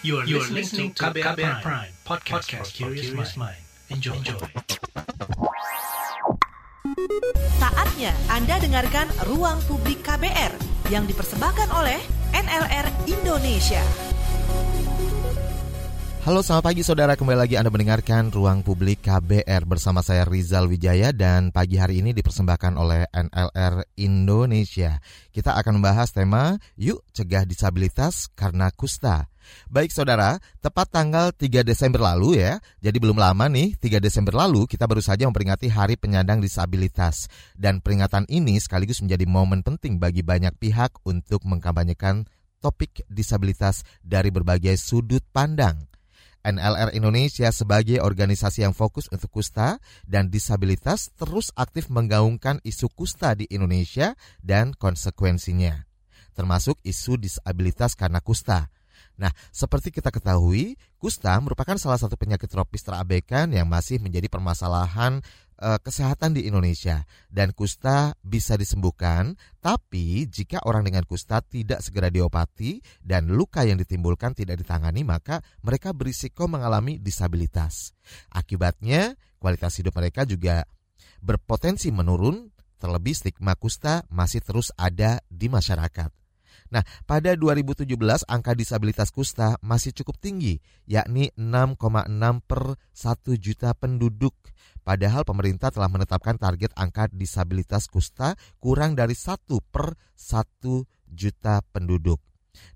You are, you are listening to KBR, Prime, Prime podcast, podcast for curious mind. Enjoy. Enjoy. Saatnya Anda dengarkan Ruang Publik KBR yang dipersembahkan oleh NLR Indonesia. Halo selamat pagi saudara kembali lagi Anda mendengarkan Ruang Publik KBR bersama saya Rizal Wijaya dan pagi hari ini dipersembahkan oleh NLR Indonesia. Kita akan membahas tema Yuk Cegah Disabilitas Karena Kusta. Baik saudara, tepat tanggal 3 Desember lalu ya, jadi belum lama nih, 3 Desember lalu kita baru saja memperingati Hari Penyandang Disabilitas. Dan peringatan ini sekaligus menjadi momen penting bagi banyak pihak untuk mengkampanyekan topik disabilitas dari berbagai sudut pandang. NLR Indonesia sebagai organisasi yang fokus untuk kusta dan disabilitas terus aktif menggaungkan isu kusta di Indonesia dan konsekuensinya, termasuk isu disabilitas karena kusta. Nah, seperti kita ketahui, kusta merupakan salah satu penyakit tropis terabaikan yang masih menjadi permasalahan e, kesehatan di Indonesia. Dan kusta bisa disembuhkan, tapi jika orang dengan kusta tidak segera diobati dan luka yang ditimbulkan tidak ditangani, maka mereka berisiko mengalami disabilitas. Akibatnya, kualitas hidup mereka juga berpotensi menurun, terlebih stigma kusta masih terus ada di masyarakat. Nah, pada 2017 angka disabilitas kusta masih cukup tinggi, yakni 6,6 per 1 juta penduduk. Padahal pemerintah telah menetapkan target angka disabilitas kusta kurang dari 1 per 1 juta penduduk.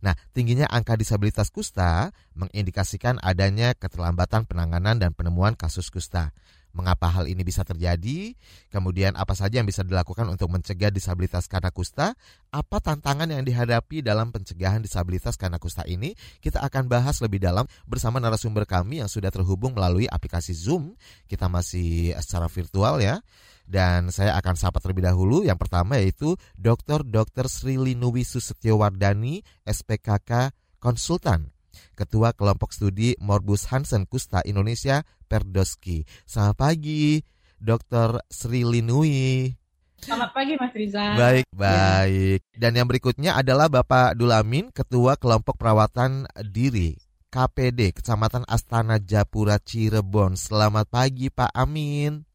Nah, tingginya angka disabilitas kusta mengindikasikan adanya keterlambatan penanganan dan penemuan kasus kusta mengapa hal ini bisa terjadi, kemudian apa saja yang bisa dilakukan untuk mencegah disabilitas karena kusta, apa tantangan yang dihadapi dalam pencegahan disabilitas karena kusta ini, kita akan bahas lebih dalam bersama narasumber kami yang sudah terhubung melalui aplikasi Zoom. Kita masih secara virtual ya. Dan saya akan sapa terlebih dahulu. Yang pertama yaitu Dr. Dr. Sri Linuwi Susetyowardani, SPKK Konsultan. Ketua Kelompok Studi Morbus Hansen Kusta Indonesia Perdoski. Selamat pagi, Dr. Sri Linui. Selamat pagi Mas Riza. Baik, ya. baik. Dan yang berikutnya adalah Bapak Dulamin, Ketua Kelompok Perawatan Diri KPD Kecamatan Astana Japura Cirebon. Selamat pagi Pak Amin.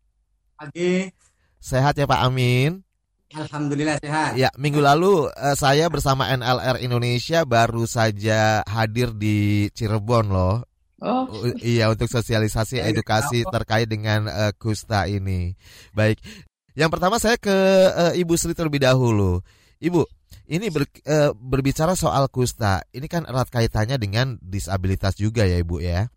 Pagi. Sehat ya Pak Amin? Alhamdulillah sehat. Ya, minggu lalu uh, saya bersama NLR Indonesia baru saja hadir di Cirebon loh. Oh. Iya, untuk sosialisasi edukasi terkait dengan uh, kusta ini. Baik. Yang pertama saya ke uh, Ibu Sri terlebih dahulu. Ibu, ini ber, uh, berbicara soal kusta. Ini kan erat kaitannya dengan disabilitas juga ya, Ibu ya.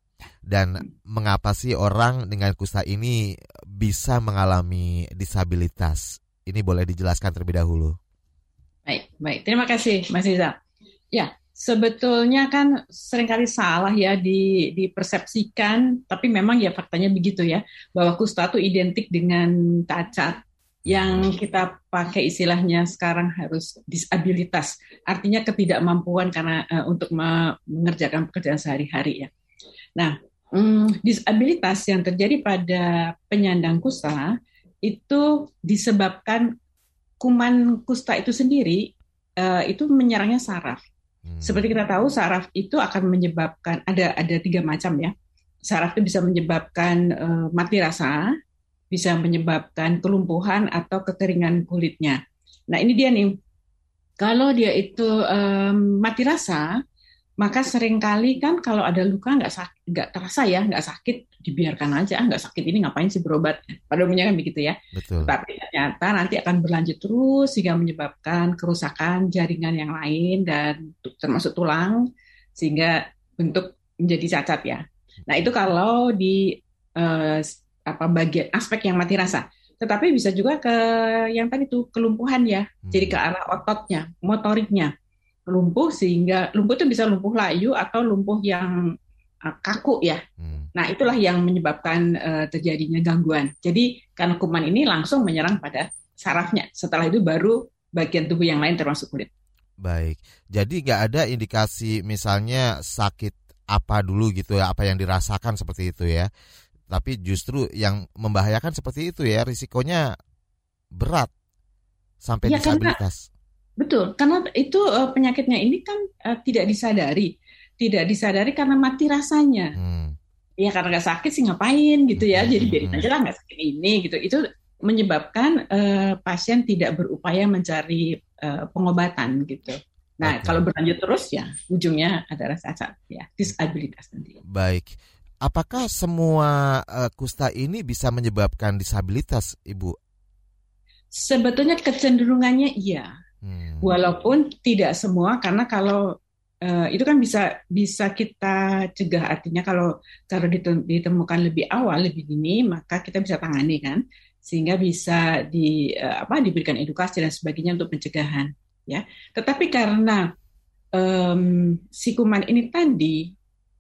Dan mengapa sih orang dengan kusta ini bisa mengalami disabilitas? Ini boleh dijelaskan terlebih dahulu. Baik, baik. Terima kasih, Mas Iza. Ya, sebetulnya kan sering kali salah ya di, dipersepsikan, tapi memang ya faktanya begitu ya, bahwa kusta itu identik dengan cacat. Yang kita pakai istilahnya sekarang harus disabilitas, artinya ketidakmampuan karena uh, untuk mengerjakan pekerjaan sehari-hari ya. Nah, um, disabilitas yang terjadi pada penyandang kusta itu disebabkan kuman kusta itu sendiri uh, itu menyerangnya saraf. Hmm. Seperti kita tahu saraf itu akan menyebabkan ada ada tiga macam ya. Saraf itu bisa menyebabkan uh, mati rasa, bisa menyebabkan kelumpuhan atau kekeringan kulitnya. Nah ini dia nih, kalau dia itu um, mati rasa, maka sering kali kan kalau ada luka nggak nggak terasa ya nggak sakit dibiarkan aja ah nggak sakit ini ngapain sih berobat pada umumnya kan begitu ya Betul. tapi ternyata nanti akan berlanjut terus sehingga menyebabkan kerusakan jaringan yang lain dan termasuk tulang sehingga bentuk menjadi cacat ya nah itu kalau di eh, apa bagian aspek yang mati rasa tetapi bisa juga ke yang tadi tuh kelumpuhan ya hmm. jadi ke arah ototnya motoriknya lumpuh sehingga lumpuh itu bisa lumpuh layu atau lumpuh yang uh, kaku ya. Hmm. Nah itulah yang menyebabkan uh, terjadinya gangguan. Jadi karena kuman ini langsung menyerang pada sarafnya. Setelah itu baru bagian tubuh yang lain termasuk kulit. Baik, jadi nggak ada indikasi misalnya sakit apa dulu gitu ya, apa yang dirasakan seperti itu ya. Tapi justru yang membahayakan seperti itu ya, risikonya berat sampai ya, disabilitas. Betul, karena itu uh, penyakitnya ini kan uh, tidak disadari. tidak disadari karena mati rasanya. Hmm. Ya karena nggak sakit sih ngapain gitu ya, jadi hmm. biarin aja lah nggak sakit ini gitu. Itu menyebabkan uh, pasien tidak berupaya mencari uh, pengobatan gitu. Nah, okay. kalau berlanjut terus ya ujungnya adalah cacat ya, disabilitas nanti. Baik. Apakah semua uh, kusta ini bisa menyebabkan disabilitas, Ibu? Sebetulnya kecenderungannya iya. Hmm. Walaupun tidak semua karena kalau uh, itu kan bisa bisa kita cegah artinya kalau kalau ditemukan lebih awal lebih dini maka kita bisa tangani kan sehingga bisa di uh, apa diberikan edukasi dan sebagainya untuk pencegahan ya. Tetapi karena um, si kuman ini tadi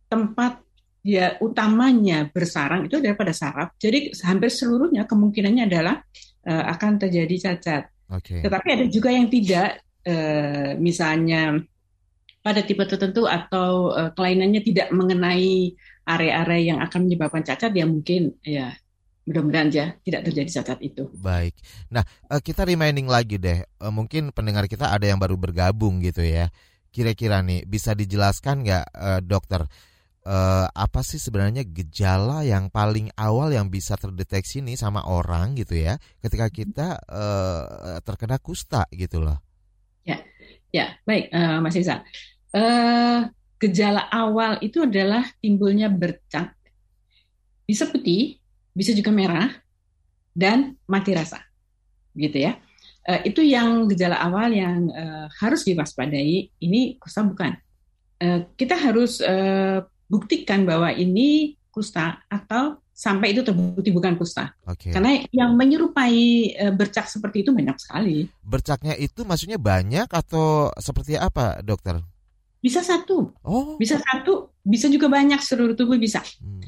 tempat ya utamanya bersarang itu adalah pada saraf. Jadi hampir seluruhnya kemungkinannya adalah uh, akan terjadi cacat. Okay. Tetapi ada juga yang tidak, uh, misalnya pada tipe tertentu atau uh, kelainannya tidak mengenai area-area yang akan menyebabkan cacat, ya mungkin ya mudah-mudahan aja tidak terjadi cacat itu. Baik. Nah, uh, kita reminding lagi deh. Uh, mungkin pendengar kita ada yang baru bergabung gitu ya. Kira-kira nih bisa dijelaskan nggak dokter apa sih sebenarnya gejala yang paling awal yang bisa terdeteksi nih sama orang gitu ya ketika kita terkena kusta gitu loh? Ya, ya baik uh, Mas Isa. Uh, gejala awal itu adalah timbulnya bercak, bisa putih, bisa juga merah dan mati rasa, gitu ya. Uh, itu yang gejala awal yang uh, harus diwaspadai. Ini kusta bukan. Uh, kita harus uh, buktikan bahwa ini kusta atau sampai itu terbukti bukan kusta. Okay. Karena yang menyerupai uh, bercak seperti itu banyak sekali. Bercaknya itu maksudnya banyak atau seperti apa, dokter? Bisa satu, oh. bisa satu, bisa juga banyak seluruh tubuh bisa. Hmm.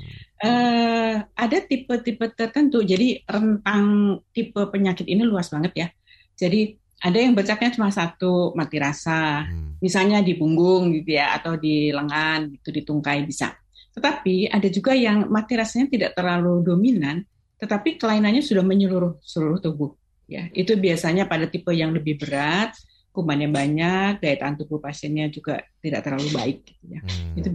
Uh, ada tipe-tipe tertentu, jadi rentang tipe penyakit ini luas banget ya. Jadi ada yang bercaknya cuma satu, mati rasa, hmm. misalnya di punggung gitu ya, atau di lengan, itu di tungkai bisa. Tetapi ada juga yang mati rasanya tidak terlalu dominan, tetapi kelainannya sudah menyeluruh seluruh tubuh. Ya, itu biasanya pada tipe yang lebih berat, kumannya banyak, daya tahan tubuh pasiennya juga tidak terlalu baik. Gitu ya. Hmm. Itu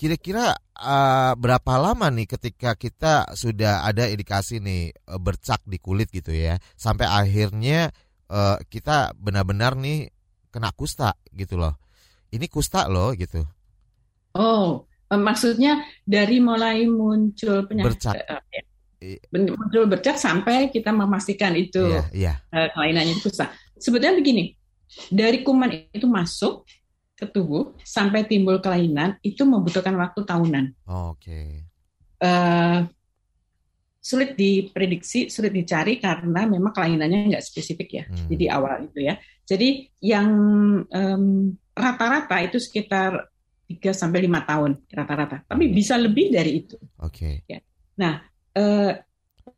Kira-kira uh, berapa lama nih ketika kita sudah ada indikasi nih uh, bercak di kulit gitu ya, sampai akhirnya uh, kita benar-benar nih kena kusta gitu loh. Ini kusta loh gitu. Oh, maksudnya dari mulai muncul penyakit bercak. Uh, ya muncul bercak sampai kita memastikan itu yeah, yeah. Uh, kelainannya itu kusta. Sebetulnya begini, dari kuman itu masuk ke tubuh sampai timbul kelainan itu membutuhkan waktu tahunan. Oh, Oke. Okay. Uh, eh, sulit diprediksi, sulit dicari karena memang kelainannya nggak spesifik ya. Hmm. Jadi awal itu ya. Jadi yang rata-rata um, itu sekitar 3 sampai lima tahun rata-rata. Tapi bisa lebih dari itu. Oke. Okay. Ya. Nah, uh,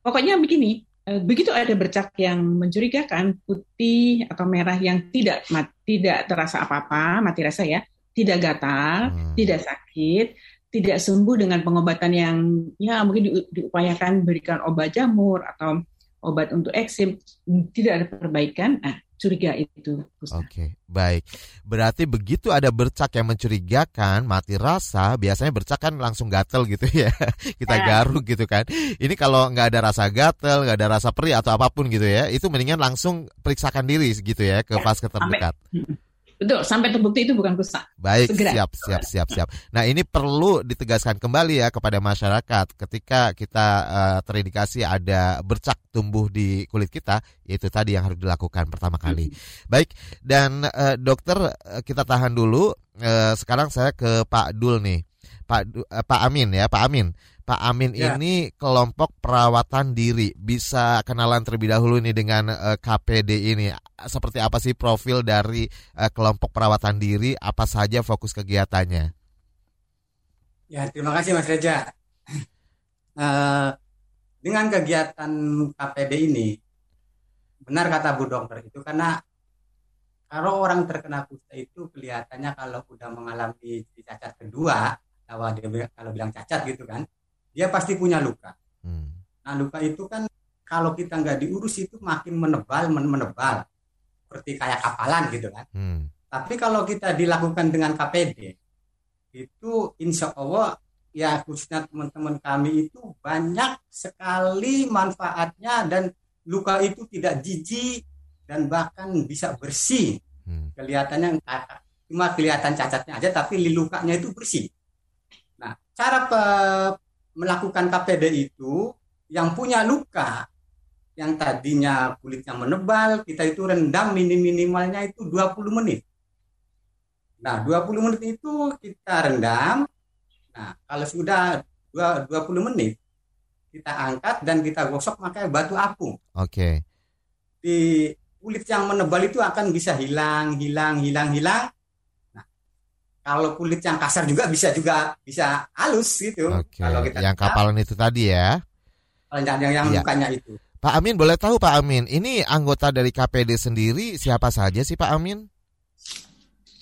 pokoknya begini, Eh, begitu ada bercak yang mencurigakan putih atau merah yang tidak tidak terasa apa-apa mati rasa ya tidak gatal hmm. tidak sakit tidak sembuh dengan pengobatan yang ya mungkin di, diupayakan berikan obat jamur atau obat untuk eksim tidak ada perbaikan nah curiga itu. Oke, okay, baik. Berarti begitu ada bercak yang mencurigakan, mati rasa, biasanya bercak kan langsung gatel gitu ya. Kita ya. garuk gitu kan. Ini kalau nggak ada rasa gatel, nggak ada rasa perih atau apa pun gitu ya, itu mendingan langsung periksakan diri gitu ya ke ya, vaskes terdekat. Sampai, Betul, sampai terbukti itu bukan kusta. Baik, Segera. siap, siap, siap, siap. Nah, ini perlu ditegaskan kembali ya kepada masyarakat ketika kita uh, terindikasi ada bercak tumbuh di kulit kita, yaitu tadi yang harus dilakukan pertama kali. Baik, dan uh, dokter uh, kita tahan dulu. Uh, sekarang saya ke Pak Dul nih. Pak uh, Pak Amin ya, Pak Amin. Pak Amin ya. ini kelompok perawatan diri. Bisa kenalan terlebih dahulu nih dengan uh, KPD ini. Seperti apa sih profil dari uh, kelompok perawatan diri? Apa saja fokus kegiatannya? Ya, terima kasih Mas Reja. Uh, dengan kegiatan KPD ini, benar kata Bu Dokter itu karena kalau orang terkena kusta itu kelihatannya kalau udah mengalami cacat kedua, kalau dia kalau bilang cacat gitu kan, dia pasti punya luka. Hmm. Nah luka itu kan kalau kita nggak diurus itu makin menebal, menebal seperti kayak kapalan gitu kan. Hmm. Tapi kalau kita dilakukan dengan KPD, itu insya Allah ya khususnya teman-teman kami itu banyak sekali manfaatnya dan luka itu tidak jijik dan bahkan bisa bersih hmm. kelihatannya cuma kelihatan cacatnya aja tapi lukanya itu bersih nah cara pe, melakukan KPD itu yang punya luka yang tadinya kulitnya menebal kita itu rendam minim minimalnya itu 20 menit nah 20 menit itu kita rendam nah kalau sudah 20 menit kita angkat dan kita gosok pakai batu apung oke okay. di kulit yang menebal itu akan bisa hilang, hilang, hilang, hilang. Kalau kulit yang kasar juga bisa juga bisa halus gitu. Oke. Kalau kita yang kapalan itu tadi ya. Yang yang, yang ya. itu. Pak Amin boleh tahu Pak Amin, ini anggota dari KPD sendiri siapa saja sih Pak Amin?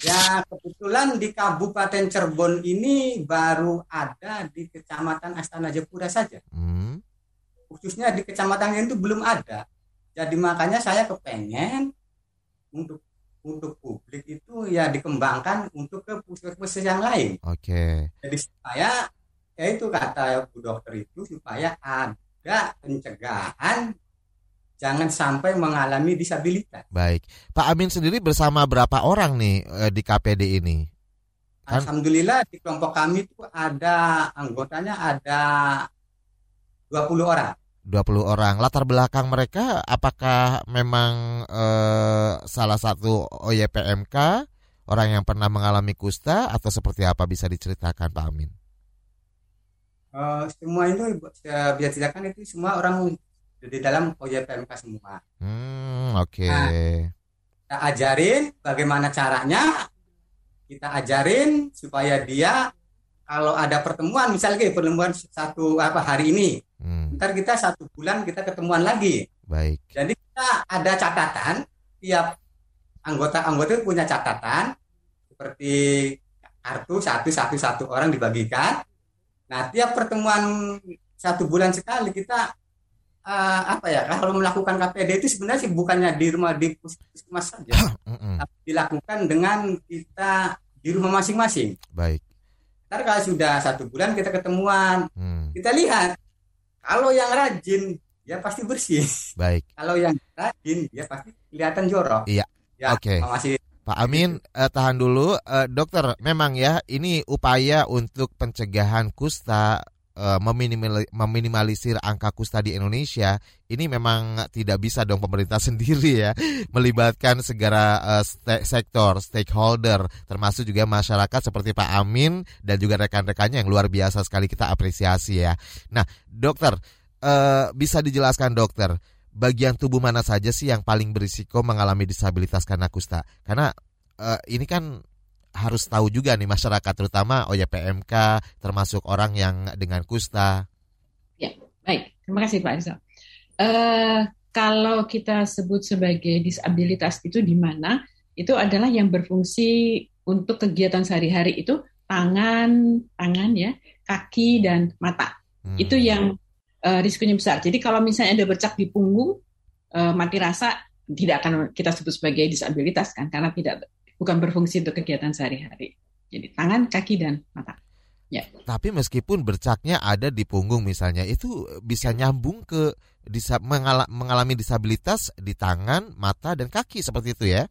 Ya kebetulan di Kabupaten Cirebon ini baru ada di Kecamatan Astana Jepura saja. Hmm. Khususnya di kecamatan itu belum ada. Jadi makanya saya kepengen untuk untuk publik itu ya dikembangkan untuk ke puskesmas yang lain. Oke. Okay. Jadi supaya ya itu kata Bu Dokter itu supaya ada pencegahan jangan sampai mengalami disabilitas. Baik, Pak Amin sendiri bersama berapa orang nih eh, di KPD ini? Kan? Alhamdulillah di kelompok kami itu ada anggotanya ada 20 orang. 20 orang. Latar belakang mereka apakah memang eh, salah satu OYPMK, orang yang pernah mengalami kusta atau seperti apa bisa diceritakan Pak Amin? Uh, semua itu bisa ceritakan itu semua orang di dalam OYPMK semua. Hmm, oke. Okay. Nah, kita ajarin bagaimana caranya, kita ajarin supaya dia kalau ada pertemuan misalnya pertemuan satu apa hari ini hmm. ntar kita satu bulan kita ketemuan lagi. Baik. Jadi kita ada catatan tiap anggota-anggota punya catatan seperti kartu satu satu satu orang dibagikan. Nah tiap pertemuan satu bulan sekali kita uh, apa ya kalau melakukan KPD itu sebenarnya sih bukannya di rumah di puskesmas saja. Tapi dilakukan dengan kita di rumah masing-masing. Baik Ntar kalau sudah satu bulan kita ketemuan, hmm. kita lihat kalau yang rajin ya pasti bersih. Baik. kalau yang rajin dia pasti kelihatan jorok. Iya. Ya, Oke. Okay. Pak Amin, eh, tahan dulu, eh, dokter. Memang ya, ini upaya untuk pencegahan kusta Eh, meminimalisir angka kusta di Indonesia ini memang tidak bisa dong pemerintah sendiri ya melibatkan segala uh, sektor stakeholder termasuk juga masyarakat seperti Pak Amin dan juga rekan-rekannya yang luar biasa sekali kita apresiasi ya. Nah, dokter uh, bisa dijelaskan dokter bagian tubuh mana saja sih yang paling berisiko mengalami disabilitas karena kusta? Karena uh, ini kan harus tahu juga nih masyarakat terutama OYPMK termasuk orang yang dengan kusta. Ya, baik. Terima kasih Pak Rizal. Uh, kalau kita sebut sebagai disabilitas itu di mana? Itu adalah yang berfungsi untuk kegiatan sehari-hari itu tangan, tangan ya, kaki dan mata. Hmm. Itu yang uh, risikonya besar. Jadi kalau misalnya ada bercak di punggung, uh, mati rasa tidak akan kita sebut sebagai disabilitas kan karena tidak bukan berfungsi untuk kegiatan sehari-hari. Jadi tangan, kaki, dan mata. Ya. Tapi meskipun bercaknya ada di punggung misalnya, itu bisa nyambung ke disa mengalami disabilitas di tangan, mata, dan kaki seperti itu ya?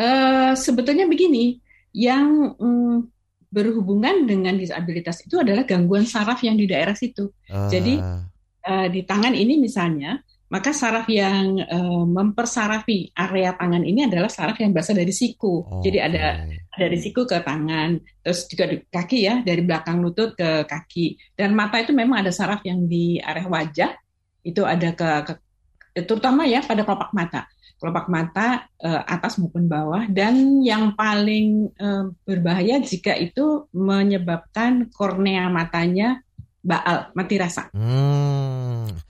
Uh, sebetulnya begini, yang um, berhubungan dengan disabilitas itu adalah gangguan saraf yang di daerah situ. Uh. Jadi uh, di tangan ini misalnya maka saraf yang uh, mempersarafi area tangan ini adalah saraf yang berasal dari siku. Oh, Jadi ada okay. dari siku ke tangan, terus juga di kaki ya, dari belakang lutut ke kaki. Dan mata itu memang ada saraf yang di area wajah, itu ada ke, ke terutama ya pada kelopak mata. Kelopak mata uh, atas maupun bawah dan yang paling uh, berbahaya jika itu menyebabkan kornea matanya baal, mati rasa. Hmm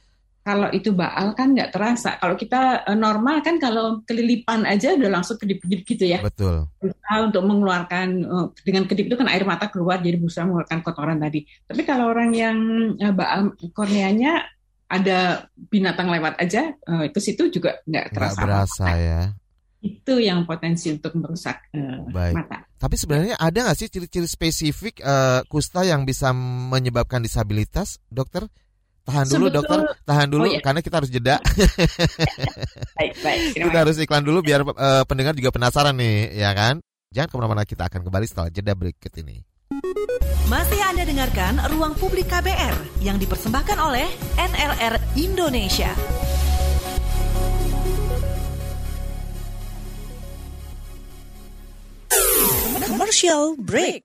kalau itu baal kan nggak terasa. Kalau kita eh, normal kan kalau kelilipan aja udah langsung kedip-kedip gitu ya. Betul. Berusaha untuk mengeluarkan eh, dengan kedip itu kan air mata keluar jadi berusaha mengeluarkan kotoran tadi. Tapi kalau orang yang eh, baal korneanya ada binatang lewat aja ke situ juga nggak terasa. Nggak berasa ya. itu yang potensi untuk merusak uh, Baik. mata. Tapi sebenarnya ada nggak sih ciri-ciri spesifik uh, kusta yang bisa menyebabkan disabilitas, dokter? Tahan dulu, Sebetul- dokter. Tahan dulu, Oh, iya. karena kita harus jeda. Baik, baik. Kita harus iklan dulu biar uh, pendengar juga penasaran nih, ya kan? Jangan ke mana-mana, kita akan kembali setelah jeda berikut ini. Masih Anda dengarkan Ruang Publik KBR yang dipersembahkan oleh NLR Indonesia. Commercial break.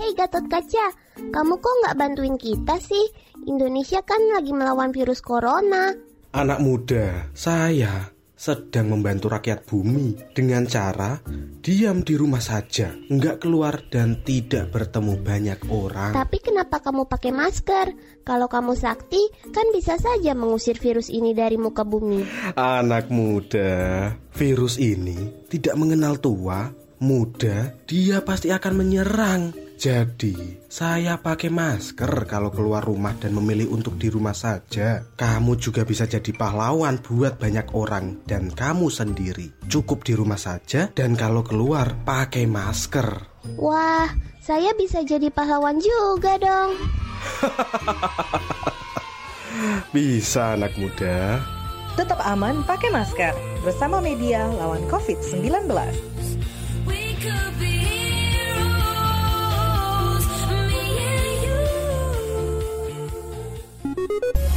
Hei Gatot Kaca, kamu kok nggak bantuin kita sih? Indonesia kan lagi melawan virus corona. Anak muda, saya sedang membantu rakyat bumi dengan cara diam di rumah saja, nggak keluar dan tidak bertemu banyak orang. Tapi kenapa kamu pakai masker? Kalau kamu sakti, kan bisa saja mengusir virus ini dari muka bumi. Anak muda, virus ini tidak mengenal tua, muda, dia pasti akan menyerang. Jadi, saya pakai masker kalau keluar rumah dan memilih untuk di rumah saja. Kamu juga bisa jadi pahlawan buat banyak orang dan kamu sendiri. Cukup di rumah saja dan kalau keluar pakai masker. Wah, saya bisa jadi pahlawan juga dong. Bisa anak muda. Tetap aman pakai masker. Bersama media lawan COVID-19.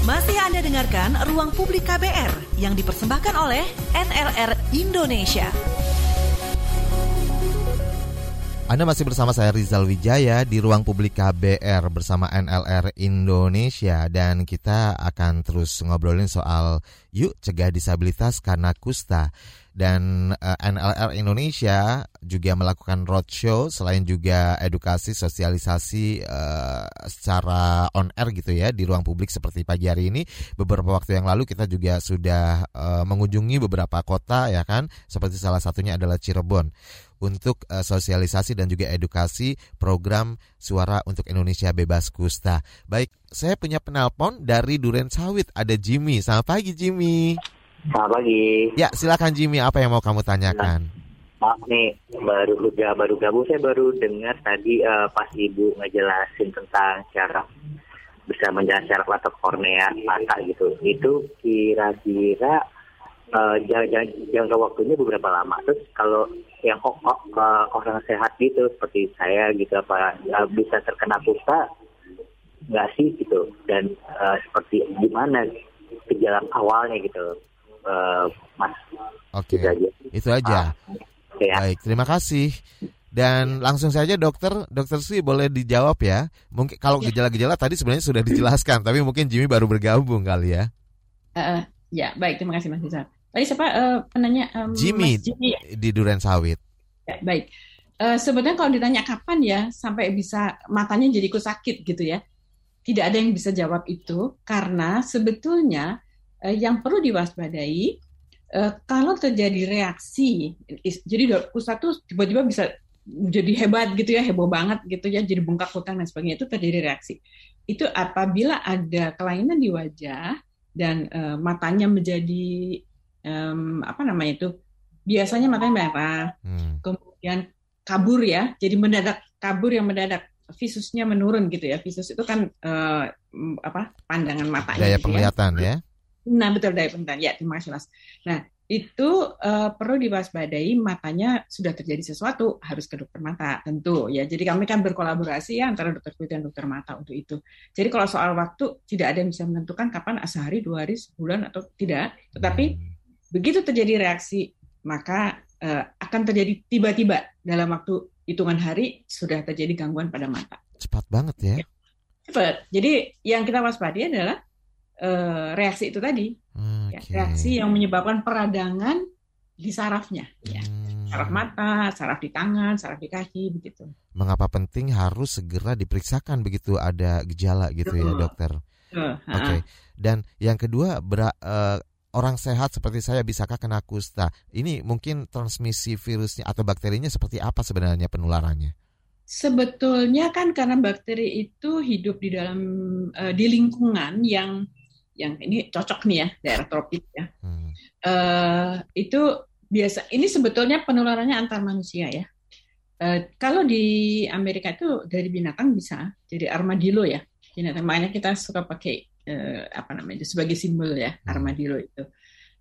Masih Anda dengarkan Ruang Publik KBR yang dipersembahkan oleh NLR Indonesia. Anda masih bersama saya Rizal Wijaya di ruang publik KBR bersama NLR Indonesia dan kita akan terus ngobrolin soal yuk cegah disabilitas karena kusta dan eh, NLR Indonesia juga melakukan roadshow selain juga edukasi sosialisasi eh, secara on air gitu ya di ruang publik seperti pagi hari ini beberapa waktu yang lalu kita juga sudah eh, mengunjungi beberapa kota ya kan seperti salah satunya adalah Cirebon untuk eh, sosialisasi dan juga edukasi program Suara untuk Indonesia Bebas Kusta. Baik, saya punya penelpon dari Duren Sawit. Ada Jimmy. Selamat pagi Jimmy. Selamat pagi. Ya, silakan Jimmy. Apa yang mau kamu tanyakan? Maaf nih, baru udah baru gabung saya baru dengar tadi eh, pas ibu ngejelasin tentang cara bisa menjelaskan cara mata kornea mata gitu. Itu kira-kira jang- jangka waktunya beberapa lama. Terus kalau yang o- o- eh, orang sehat gitu seperti saya gitu apa eh, bisa terkena kusta nggak sih gitu dan eh, seperti gimana gejala awalnya gitu eh, mas Oke, Itu aja. itu aja. ya Baik, terima kasih. Dan langsung saja dokter, dokter sih boleh dijawab ya. Mungkin kalau Ya. gejala-gejala tadi sebenarnya sudah dijelaskan, tapi mungkin Jimmy baru bergabung kali ya. Eh, eh, ya, baik. Terima kasih Mas Rizal. Tadi siapa eh, penanya? Em, Jimmy. Mas Jimmy. ya? Di Duren Sawit. Ya, baik. Eh, sebenarnya kalau ditanya kapan ya sampai bisa matanya jadi sakit gitu ya, tidak ada yang bisa jawab itu karena sebetulnya yang perlu diwaspadai eh, kalau terjadi reaksi, jadi pusat tuh tiba-tiba bisa jadi hebat gitu ya, heboh banget gitu ya, jadi bengkak hutang dan sebagainya itu terjadi reaksi. Itu apabila ada kelainan di wajah dan eh, matanya menjadi em, apa namanya itu biasanya matanya merah, Hmm. kemudian kabur ya, jadi mendadak kabur yang mendadak visusnya menurun gitu ya. Visus itu kan eh, m, apa pandangan matanya Daya gitu ya. penglihatan ya. Nah, betul daya penglihatan. Ya, terima kasih Mas. Nah, itu eh, perlu diwaspadai matanya sudah terjadi sesuatu harus ke dokter mata tentu ya. Jadi kami kan berkolaborasi ya antara dokter kulit dan dokter mata untuk itu. Jadi kalau soal waktu tidak ada yang bisa menentukan kapan sehari, dua hari, sebulan atau tidak. Tetapi begitu terjadi reaksi maka eh, akan terjadi tiba-tiba dalam waktu hitungan hari sudah terjadi gangguan pada mata. cepat banget ya. Cepat. Jadi yang kita waspadai adalah eh, reaksi itu tadi, ya, Oke. reaksi yang menyebabkan peradangan di sarafnya, ya. Hmm. saraf mata, saraf di tangan, saraf di kaki, begitu. Mengapa penting harus segera diperiksakan begitu ada gejala gitu ya Betul. dokter? Eh, Oke. ha-ha. Dan yang kedua eh, orang sehat seperti saya bisakah kena kusta? Ini mungkin transmisi virusnya atau bakterinya seperti apa sebenarnya penularannya? Sebetulnya kan karena bakteri itu hidup di dalam eh, di lingkungan yang yang ini cocok nih ya daerah tropis ya. Hmm. Eh, itu biasa. Ini sebetulnya penularannya antar manusia ya. Eh, kalau di Amerika itu dari binatang bisa, jadi armadillo ya. Binatang makanya kita suka pakai eh, apa namanya itu sebagai simbol ya armadillo itu.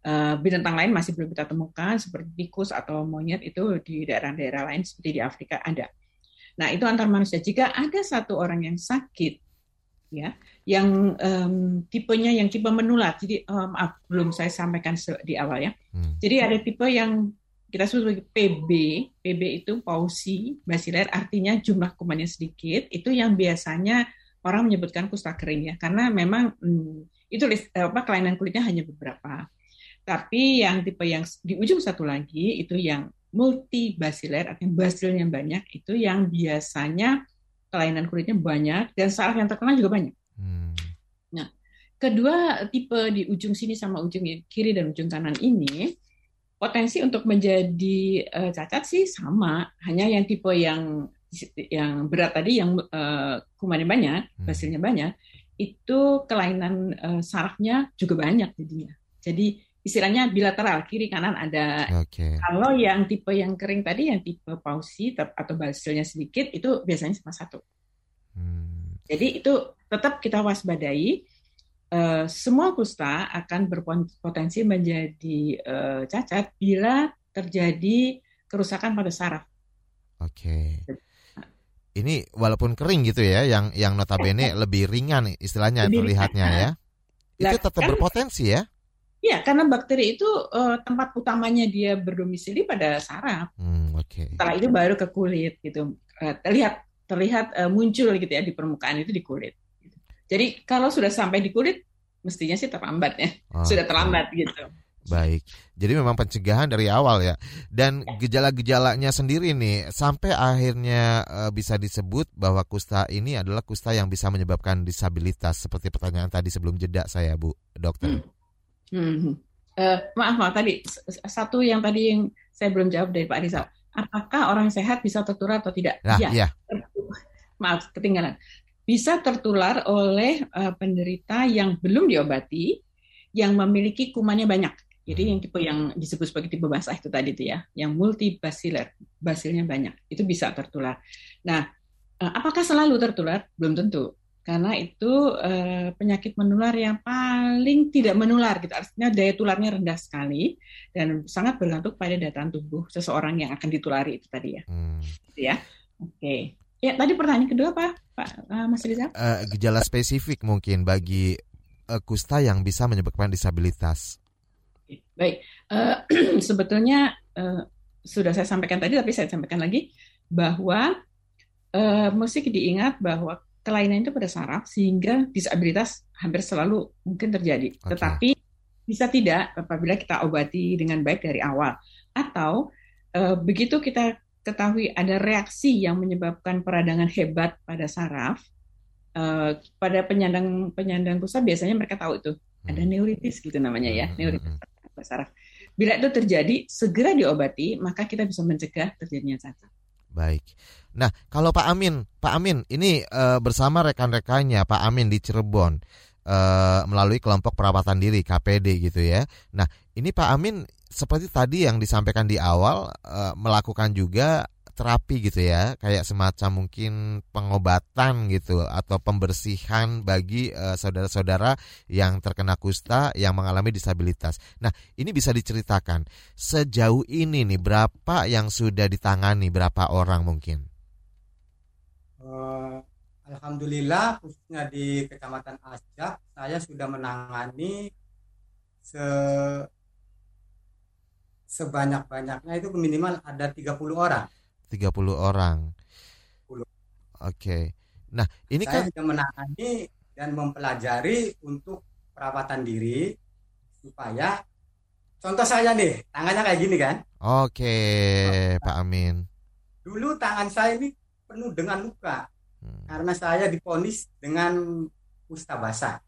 Eh, binatang lain masih belum kita temukan seperti tikus atau monyet itu di daerah-daerah lain seperti di Afrika ada. Nah itu antar manusia. Jika ada satu orang yang sakit, ya, yang em, tipenya yang tipe menular. Jadi em, maaf, belum saya sampaikan di awal ya. Hmm. Jadi ada tipe yang kita sebut sebagai PB. PB itu pausi basiler, artinya jumlah kumannya sedikit. Itu yang biasanya orang menyebutkan kusta kering ya, karena memang hmm, itu apa kelainan kulitnya hanya beberapa. Tapi yang tipe yang di ujung satu lagi itu yang multibasiler, artinya basilnya banyak, itu yang biasanya kelainan kulitnya banyak dan saraf yang terkena juga banyak. Hmm. Nah, kedua tipe di ujung sini sama ujung kiri dan ujung kanan ini potensi untuk menjadi eh, cacat sih sama, hanya yang tipe yang yang berat tadi yang eh, kumannya banyak, Hmm. basilnya banyak, itu kelainan eh, sarafnya juga banyak jadinya. Jadi istilahnya bilateral kiri kanan ada. Oke. Kalau yang tipe yang kering tadi, yang tipe pausi atau basilnya sedikit, itu biasanya cuma satu. Hmm. Jadi itu tetap kita waspadai. Eh, semua kusta akan berpotensi menjadi eh, cacat bila terjadi kerusakan pada saraf. Oke. Ini walaupun kering gitu ya, yang yang notabene lebih ringan istilahnya Lebih terlihatnya ringan. ya. Itu tetap kan- berpotensi ya. Ya, karena bakteri itu eh, tempat utamanya dia berdomisili pada saraf. Hmm, oke. Setelah itu baru ke kulit gitu. Eh, terlihat terlihat eh, muncul gitu ya di permukaan itu di kulit. gitu. Jadi kalau sudah sampai di kulit, mestinya sih terlambat ya. Sudah Oke. terlambat gitu. Baik. Jadi memang pencegahan dari awal ya. Dan gejala-gejalanya sendiri nih sampai akhirnya eh, bisa disebut bahwa kusta ini adalah kusta yang bisa menyebabkan disabilitas seperti pertanyaan tadi sebelum jeda saya Bu Dokter. Hmm. Eh, maaf, maaf tadi satu yang tadi yang saya belum jawab dari Pak Rizal. Apakah orang sehat bisa tertular atau tidak? Nah, Iya. iya. Maaf, ketinggalan. Bisa tertular oleh eh, penderita yang belum diobati, yang memiliki kumannya banyak. Jadi yang tipe yang disebut sebagai tipe basah itu tadi itu ya, yang multibasiler, basilnya banyak, itu bisa tertular. Nah, eh, apakah selalu tertular? Belum tentu karena itu eh, penyakit menular yang paling tidak menular gitu. Artinya daya tularnya rendah sekali dan sangat bergantung pada tahan tubuh seseorang yang akan ditulari itu tadi ya. Hmm. Gitu ya. Oke. Ya tadi pertanyaan kedua apa Pak eh, Mas Rizal? Eh, gejala spesifik mungkin bagi eh, kusta yang bisa menyebabkan disabilitas. Baik. Eh, sebetulnya eh, sudah saya sampaikan tadi tapi saya sampaikan lagi bahwa eh, mesti diingat bahwa kelainan itu pada saraf sehingga disabilitas hampir selalu mungkin terjadi. Oke. Tetapi bisa tidak apabila kita obati dengan baik dari awal atau eh, begitu kita ketahui ada reaksi yang menyebabkan peradangan hebat pada saraf eh, pada penyandang penyandang kusta biasanya mereka tahu itu ada Hmm. neuritis gitu namanya ya Hmm, neuritis hmm, pada saraf. Bila itu terjadi segera diobati maka kita bisa mencegah terjadinya cacat. Baik. Nah, kalau Pak Amin, Pak Amin ini eh, bersama rekan-rekannya Pak Amin di Cirebon eh, melalui kelompok perawatan diri KPD gitu ya. Nah, ini Pak Amin seperti tadi yang disampaikan di awal eh, melakukan juga terapi gitu ya, kayak semacam mungkin pengobatan gitu atau pembersihan bagi eh, saudara-saudara yang terkena kusta yang mengalami disabilitas. Nah, ini bisa diceritakan sejauh ini nih berapa yang sudah ditangani berapa orang mungkin? Eh, Alhamdulillah khususnya di Kecamatan Asjak saya sudah menangani se sebanyak-banyaknya itu minimal ada 30 orang. 30 orang. 30. Oke. Nah, ini saya kan menangani dan mempelajari untuk perawatan diri supaya contoh saya nih tangannya kayak gini kan oke, Pak Amin. dulu tangan saya ini penuh dengan luka Hmm. karena saya diponis dengan kusta basah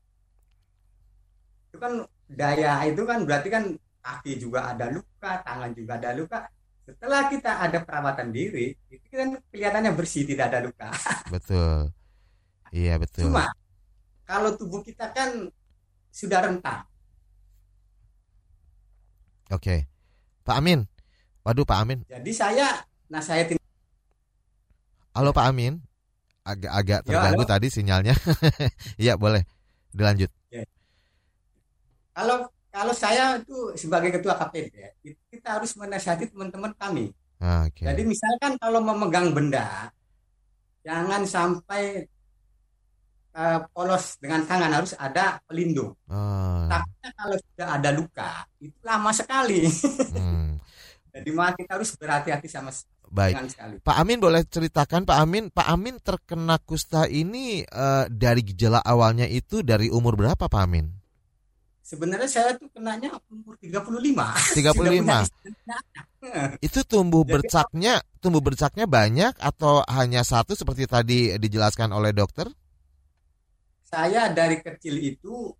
itu kan daya itu kan berarti kan kaki juga ada luka tangan juga ada luka setelah kita ada perawatan diri itu kan kelihatannya bersih tidak ada luka Betul. Iya, betul. cuma kalau tubuh kita kan sudah rentan. Oke. Pak Amin. Waduh Pak Amin. Jadi saya nasihatin Halo Pak Amin. Agak-agak Ya, terganggu halo. tadi sinyalnya. Iya, boleh. Dilanjut. kalau kalau saya itu sebagai ketua KPD ya, kita harus menasihati teman-teman kami. Oke. Jadi misalkan kalau memegang benda, jangan sampai eh, polos dengan tangan harus ada pelindung. Oh, Takutnya kalau sudah ada luka itu lama sekali. hmm. Jadi maka kita harus berhati-hati sama Baik. sekali. Pak Amin boleh ceritakan Pak Amin, Pak Amin terkena kusta ini eh, dari gejala awalnya itu dari umur berapa Pak Amin? Sebenarnya saya tuh kenanya umur 35. 35. Sudah punya istri, punya anak. Itu tumbuh Jadi- bercaknya, tumbuh bercaknya banyak atau hanya satu seperti tadi dijelaskan oleh dokter? Saya dari kecil itu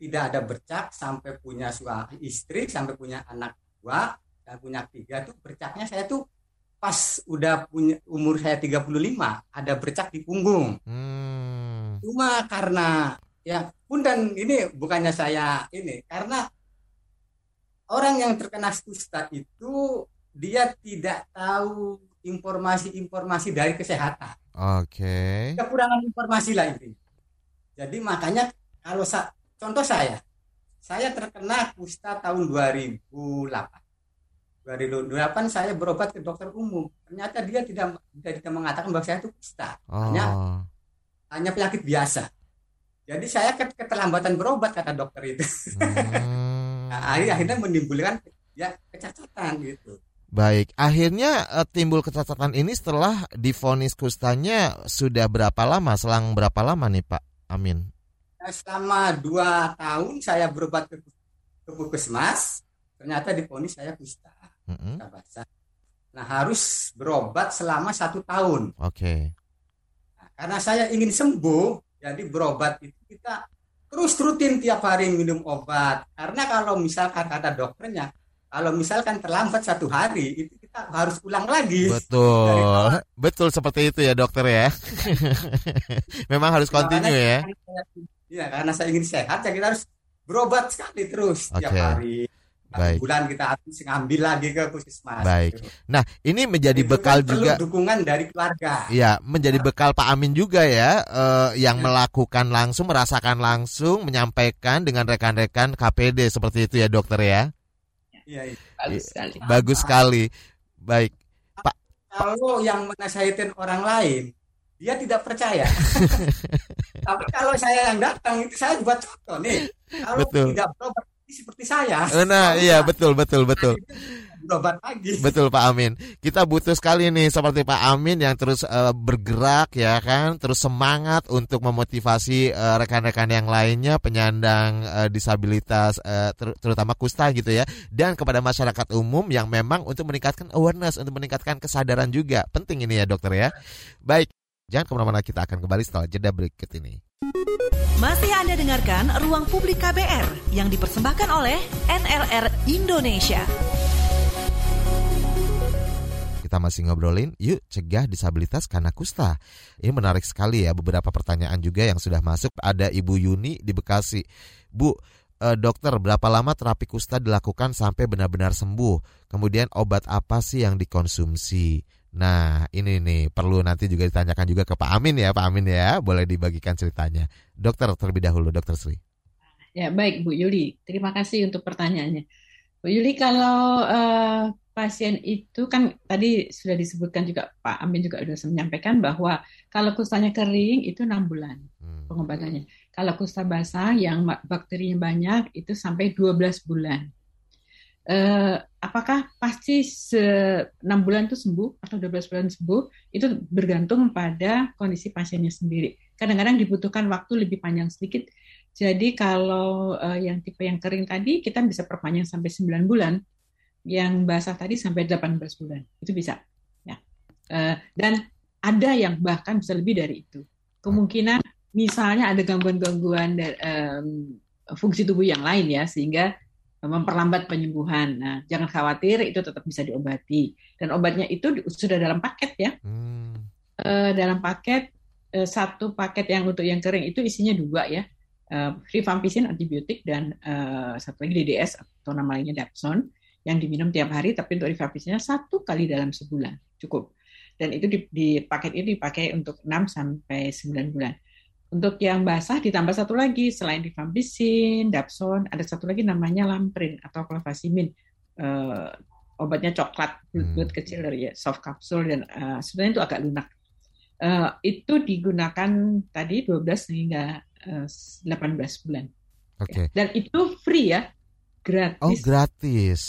tidak ada bercak sampai punya suami istri, sampai punya anak dua, dan punya tiga tuh bercaknya saya tuh pas udah punya umur saya 35 ada bercak di punggung. Hmm. Cuma karena ya pun dan ini bukannya saya ini karena orang yang terkena kusta itu dia tidak tahu informasi-informasi dari kesehatan. Oke. Kekurangan informasi lah itu. Jadi makanya kalau sa- contoh saya, saya terkena kusta tahun 2008. 2008 saya berobat ke dokter umum. Ternyata dia tidak tidak, tidak mengatakan bahwa saya itu kusta. Hanya Oh. hanya penyakit biasa. Jadi saya ket- keterlambatan berobat kata dokter itu. Hmm. Nah, akhir- akhirnya menimbulkan ya kecacatan gitu. Baik, akhirnya eh, timbul kecacatan ini setelah divonis kustanya sudah berapa lama? Selang berapa lama nih Pak Amin? Nah, selama dua tahun saya berobat ke, ke puskesmas, ternyata diponis saya kusta. Kusta basah. Nah harus berobat selama satu tahun. Oke. Nah, karena saya ingin sembuh, jadi berobat itu kita terus rutin tiap hari minum obat. Karena kalau misalkan kata dokternya, kalau misalkan terlambat satu hari, itu kita harus ulang lagi. Betul, betul seperti itu ya dokter ya. Memang harus continue ya. Iya, karena saya ingin sehat, ya kita harus berobat sekali terus tiap Oke. hari. Baik. bulan kita harus ngambil lagi ke puskesmas. Baik. gitu. Nah, ini menjadi Itu bekal kan perlu juga. dukungan dari keluarga. Ya, menjadi bekal Pak Amin juga ya, eh, yang Ya. melakukan langsung, merasakan langsung, menyampaikan dengan rekan-rekan KPD seperti itu ya dokter ya. Iya, iya. Bagus sekali. Bagus sekali. Baik. Kalau yang menasihatin orang lain, dia tidak percaya. Tapi kalau saya yang datang itu saya buat contoh nih. Kalau Betul. tidak berobat seperti saya. Eh, Nah, iya tidak, betul betul betul. Berobat lagi. Betul Pak Amin. Kita butuh sekali nih seperti Pak Amin yang terus eh, bergerak ya kan, terus semangat untuk memotivasi eh, rekan-rekan yang lainnya penyandang eh, disabilitas eh, ter- terutama kusta gitu ya dan kepada masyarakat umum yang memang untuk meningkatkan awareness, untuk meningkatkan kesadaran juga. Penting ini ya dokter ya. Baik, jangan ke mana-mana kita akan kembali setelah jeda berikut ini. Masih Anda dengarkan Ruang Publik KBR yang dipersembahkan oleh NLR Indonesia. Kita masih ngobrolin, yuk cegah disabilitas karena kusta. Ini menarik sekali ya, beberapa pertanyaan juga yang sudah masuk. Ada Ibu Yuni di Bekasi. Bu, eh, dokter, berapa lama terapi kusta dilakukan sampai benar-benar sembuh? Kemudian obat apa sih yang dikonsumsi? Nah, ini nih perlu nanti juga ditanyakan juga ke Pak Amin ya, Pak Amin ya. Boleh dibagikan ceritanya. Dokter terlebih dahulu, Dokter Sri. Ya, baik Bu Yuli. Terima kasih untuk pertanyaannya. Bu Yuli, kalau eh, pasien itu kan tadi sudah disebutkan juga Pak Amin juga sudah menyampaikan bahwa kalau kustanya kering itu enam bulan Hmm. pengobatannya. Kalau kusta basah yang bakterinya banyak itu sampai 12 bulan. Eh, apakah pasti se 6 bulan itu sembuh atau 12 bulan sembuh? Itu bergantung pada kondisi pasiennya sendiri. Kadang-kadang dibutuhkan waktu lebih panjang sedikit. Jadi kalau eh, yang tipe yang kering tadi kita bisa perpanjang sampai 9 bulan. Yang basah tadi sampai 18 bulan. Itu bisa. Ya. Eh, dan ada yang bahkan bisa lebih dari itu. Kemungkinan misalnya ada gangguan-gangguan em, fungsi tubuh yang lain ya sehingga memperlambat penyembuhan. Nah, jangan khawatir itu tetap bisa diobati. Dan obatnya itu sudah dalam paket ya. Hmm. Eh, dalam paket eh, satu paket yang untuk yang kering itu isinya dua ya. eh, rifampicin antibiotik dan eh, satu lagi DDS atau nama lainnya Dapsone yang diminum tiap hari tapi untuk rifampicinnya satu kali dalam sebulan cukup dan itu di, di paket ini dipakai untuk 6 sampai 9 bulan. Untuk yang basah ditambah satu lagi selain rifampicin, Dapsone, ada satu lagi namanya Lamprin atau clofazimine. Eh, obatnya coklat bulat Hmm. kecil dari ya, soft capsule dan eh, sebenarnya itu agak lunak. Eh, itu digunakan tadi 12 hingga eh, 18 bulan. Oke. Dan itu free ya, Oh, gratis. gratis.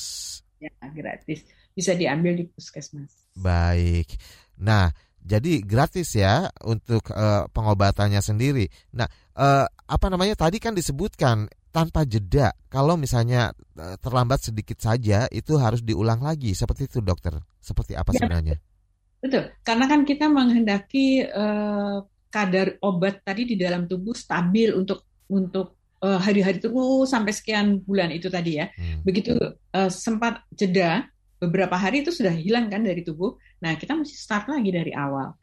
Ya, gratis. Bisa diambil di puskesmas. Baik. Nah, jadi gratis ya untuk eh, pengobatannya sendiri. Nah, eh, apa namanya tadi kan disebutkan tanpa jeda. Kalau misalnya eh, terlambat sedikit saja itu harus diulang lagi. Seperti itu, dokter. Seperti apa Ya. sebenarnya? Betul, karena kan kita menghendaki eh, kadar obat tadi di dalam tubuh stabil untuk untuk hari-hari terus sampai sekian bulan itu tadi ya. Hmm. Begitu eh, sempat jeda beberapa hari itu sudah hilang kan dari tubuh. Nah, kita mesti start lagi dari awal.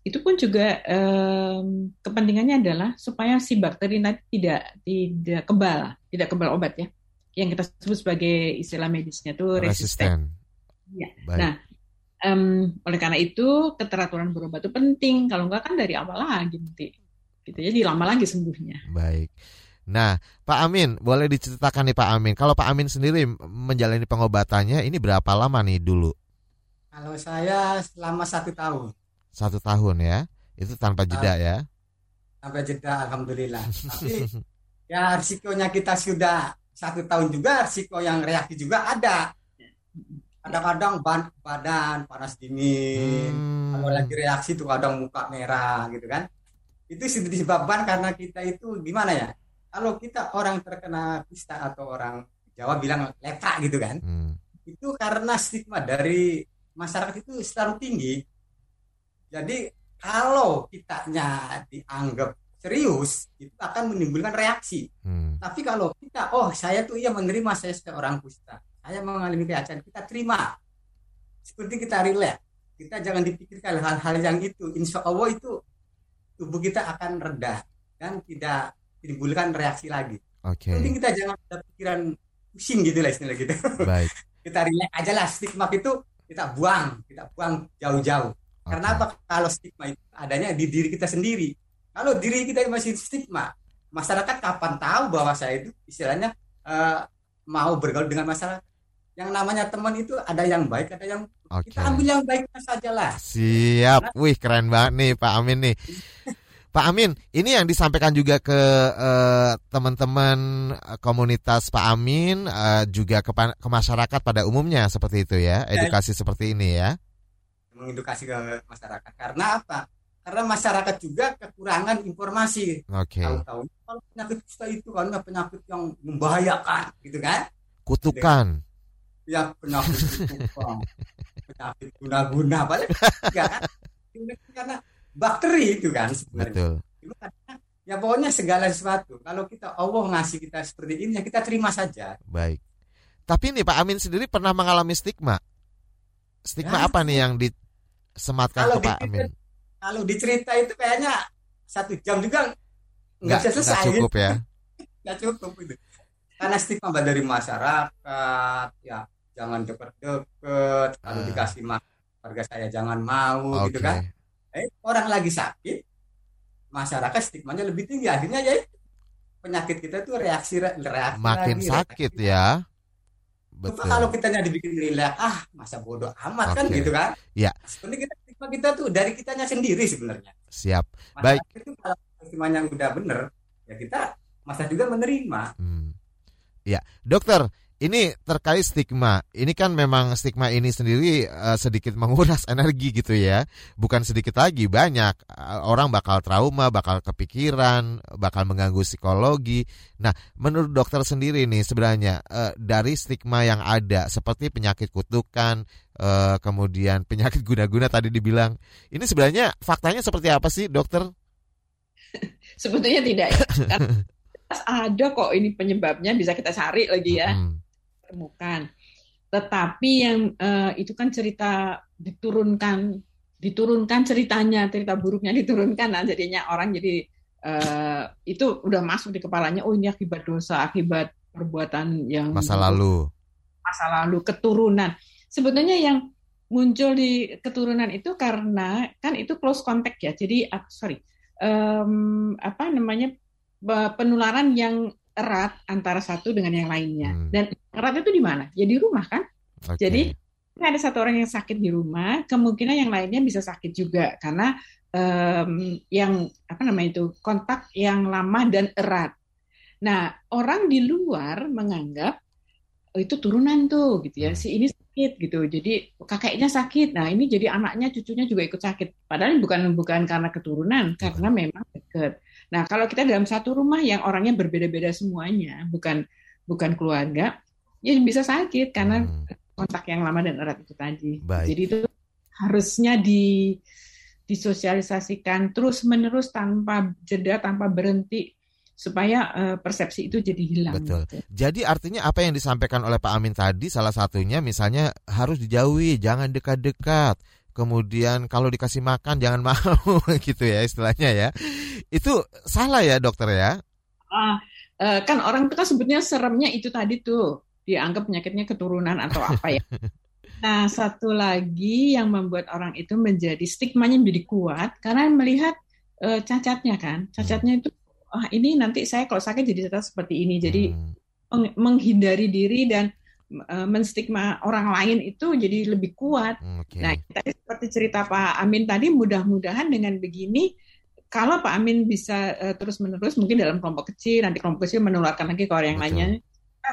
Itu pun juga em, kepentingannya adalah supaya si bakteri tadi tidak tidak kebal, tidak kebal obat ya. Yang kita sebut sebagai istilah medisnya itu resisten. Resisten. Baik. Nah, em, oleh karena itu keteraturan berobat itu penting. Kalau enggak kan dari awal lagi nanti. Gitu jadi lama lagi sembuhnya. Baik. Nah, Pak Amin, boleh diceritakan nih Pak Amin. Kalau Pak Amin sendiri menjalani pengobatannya ini berapa lama nih dulu? Kalau saya selama satu tahun Satu tahun ya? Itu tanpa jeda ya? sampai jeda, alhamdulillah. Tapi ya risikonya kita sudah satu tahun juga, risiko yang reaksi juga ada. Kadang-kadang badan panas dingin, Hmm, kalau lagi reaksi tuh kadang muka merah gitu kan. Itu disebabkan karena kita itu gimana ya? Kalau kita orang terkena kusta atau orang Jawa bilang lepra gitu kan, hmm, itu karena stigma dari masyarakat itu selalu tinggi. Jadi kalau kitanya dianggap serius, itu akan menimbulkan reaksi. hmm. Tapi kalau kita, oh saya tuh iya menerima saya seorang kusta, saya mengalami keadaan, kita terima. Seperti kita relax, kita jangan dipikirkan hal-hal yang itu. Insya Allah itu tubuh kita akan reda dan tidak menimbulkan reaksi lagi. Oke, Penting kita jangan ada pikiran pusing gitu lah istilah gitu. baik. kita relax aja lah stigma itu kita buang, kita buang jauh-jauh. Karena Oke. apa? Kalau stigma itu adanya di diri kita sendiri. Kalau diri kita masih stigma, masyarakat kapan tahu bahwa saya itu istilahnya eh, mau bergaul dengan masyarakat. Yang namanya teman itu ada yang baik, ada yang Oke. kita ambil yang baiknya saja lah. Siap. Wih, keren banget nih Pak Amin nih. Pak Amin, ini yang disampaikan juga ke eh, teman-teman eh, komunitas Pak Amin eh, juga ke, ke masyarakat pada umumnya seperti itu ya, edukasi seperti ini ya. Mengedukasi ke masyarakat. Karena apa? Karena masyarakat juga kekurangan informasi. Oke. Tahu-tahu kalau penyakit kusta itu karena penyakit yang membahayakan, gitu kan? Kutukan. ya penyakit Bang. penyakit guna-guna padahal enggak kan karena bakteri itu kan sebenarnya Betul. Ya pokoknya segala sesuatu kalau kita Allah ngasih kita seperti ini ya kita terima saja Baik. Tapi nih Pak Amin sendiri pernah mengalami stigma. Stigma Ya. apa nih yang disematkan Kalau ke Pak Amin? kalau dicerita itu kayaknya satu jam juga nggak bisa selesai nggak cukup ya. nggak cukup itu karena stigma dari masyarakat ya jangan deket-deket kalau Ah. dikasih makan warga saya jangan mau Oke. gitu kan eh, orang lagi sakit masyarakat stigmanya lebih tinggi akhirnya ya itu, penyakit kita tuh reaksi reaksi Makin lagi, sakit reaksi. ya. Betul. kalau kita dibikin relax ah masa bodoh amat kan Oke. gitu kan Ya. sebenarnya kita stigma kita tuh dari kitanya sendiri sebenarnya Siap. Baik. Itu kalau stigmanya udah bener ya kita masa juga menerima Hmm. Ya, dokter, ini terkait stigma. Ini kan memang stigma ini sendiri eh, sedikit menguras energi gitu ya. Bukan sedikit lagi, banyak Eh, orang bakal trauma, bakal kepikiran, bakal mengganggu psikologi. Nah, menurut dokter sendiri nih sebenarnya eh, dari stigma yang ada seperti penyakit kutukan, eh, kemudian penyakit guna-guna tadi dibilang, ini sebenarnya faktanya seperti apa sih, dokter? Sebetulnya tidak ya. Ada kok ini penyebabnya bisa kita cari lagi ya. Hmm, temukan. Tetapi yang eh, itu kan cerita diturunkan, diturunkan ceritanya, cerita buruknya diturunkan, nah jadinya orang jadi eh, itu udah masuk di kepalanya oh ini akibat dosa akibat perbuatan yang Masa lalu. masa lalu keturunan sebetulnya yang muncul di keturunan itu karena kan itu close contact ya jadi ah, sorry em, apa namanya penularan yang erat antara satu dengan yang lainnya Hmm. dan erat itu di mana ya di rumah kan Oke. jadi ada satu orang yang sakit di rumah, kemungkinan yang lainnya bisa sakit juga karena em, yang apa namanya itu kontak yang lama dan erat. Nah, orang di luar menganggap oh, itu turunan tuh gitu ya, Hmm. si ini sakit gitu. Jadi kakeknya sakit. Nah, ini jadi anaknya, cucunya juga ikut sakit. Padahal bukan bukan karena keturunan, karena memang dekat. Nah, kalau kita dalam satu rumah yang orangnya berbeda-beda semuanya, bukan bukan keluarga, ya bisa sakit karena Hmm. kontak yang lama dan erat itu tadi. Baik. Jadi itu harusnya di disosialisasikan terus menerus tanpa jeda, tanpa berhenti supaya eh, persepsi itu jadi hilang. Betul. gitu. Jadi artinya apa yang disampaikan oleh Pak Amin tadi salah satunya misalnya harus dijauhi, jangan dekat-dekat. Kemudian kalau dikasih makan jangan mau gitu ya istilahnya ya. Itu salah ya dokter ya? Ah, eh, kan orang itu kan sebetulnya seremnya itu tadi tuh dianggap penyakitnya keturunan atau apa ya. Nah, satu lagi yang membuat orang itu menjadi stigmanya menjadi kuat karena melihat eh, cacatnya kan. Cacatnya itu ah ini nanti saya kalau sakit jadi cacat seperti ini. Jadi Hmm, meng- menghindari diri dan eh, menstigma orang lain itu jadi lebih kuat. hmm, Oke. Nah, tadi seperti cerita Pak Amin tadi, mudah-mudahan dengan begini, kalau Pak Amin bisa eh, terus-menerus mungkin dalam kelompok kecil, nanti kelompok kecil menularkan lagi ke orang yang lainnya,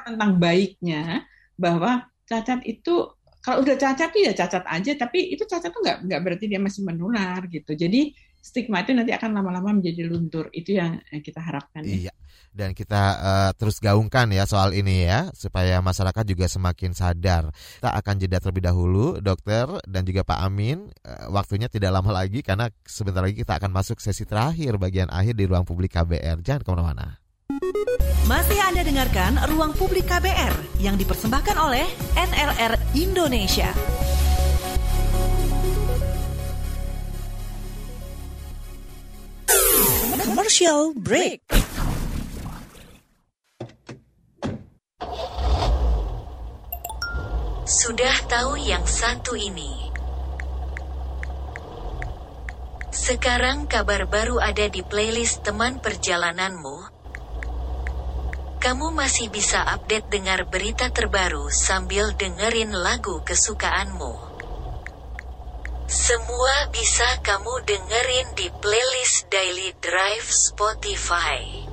tentang baiknya bahwa cacat itu kalau udah cacat tuh ya cacat aja, tapi itu cacat tuh nggak nggak berarti dia masih menular gitu. Jadi stigma itu nanti akan lama-lama menjadi luntur. Itu yang eh, kita harapkan. ya. Iya. Dan kita eh, terus gaungkan ya soal ini ya supaya masyarakat juga semakin sadar. Kita akan jeda terlebih dahulu, dokter dan juga Pak Amin. Eh, waktunya tidak lama lagi karena sebentar lagi kita akan masuk sesi terakhir bagian akhir di ruang publik KBR. Jangan ke mana-mana. Masih Anda dengarkan Ruang Publik KBR yang dipersembahkan oleh NLR Indonesia. Commercial break. Sudah tahu yang satu ini. Sekarang kabar baru ada di playlist teman perjalananmu. Kamu masih bisa update dengar berita terbaru sambil dengerin lagu kesukaanmu. Semua bisa kamu dengerin di playlist Daily Drive Spotify.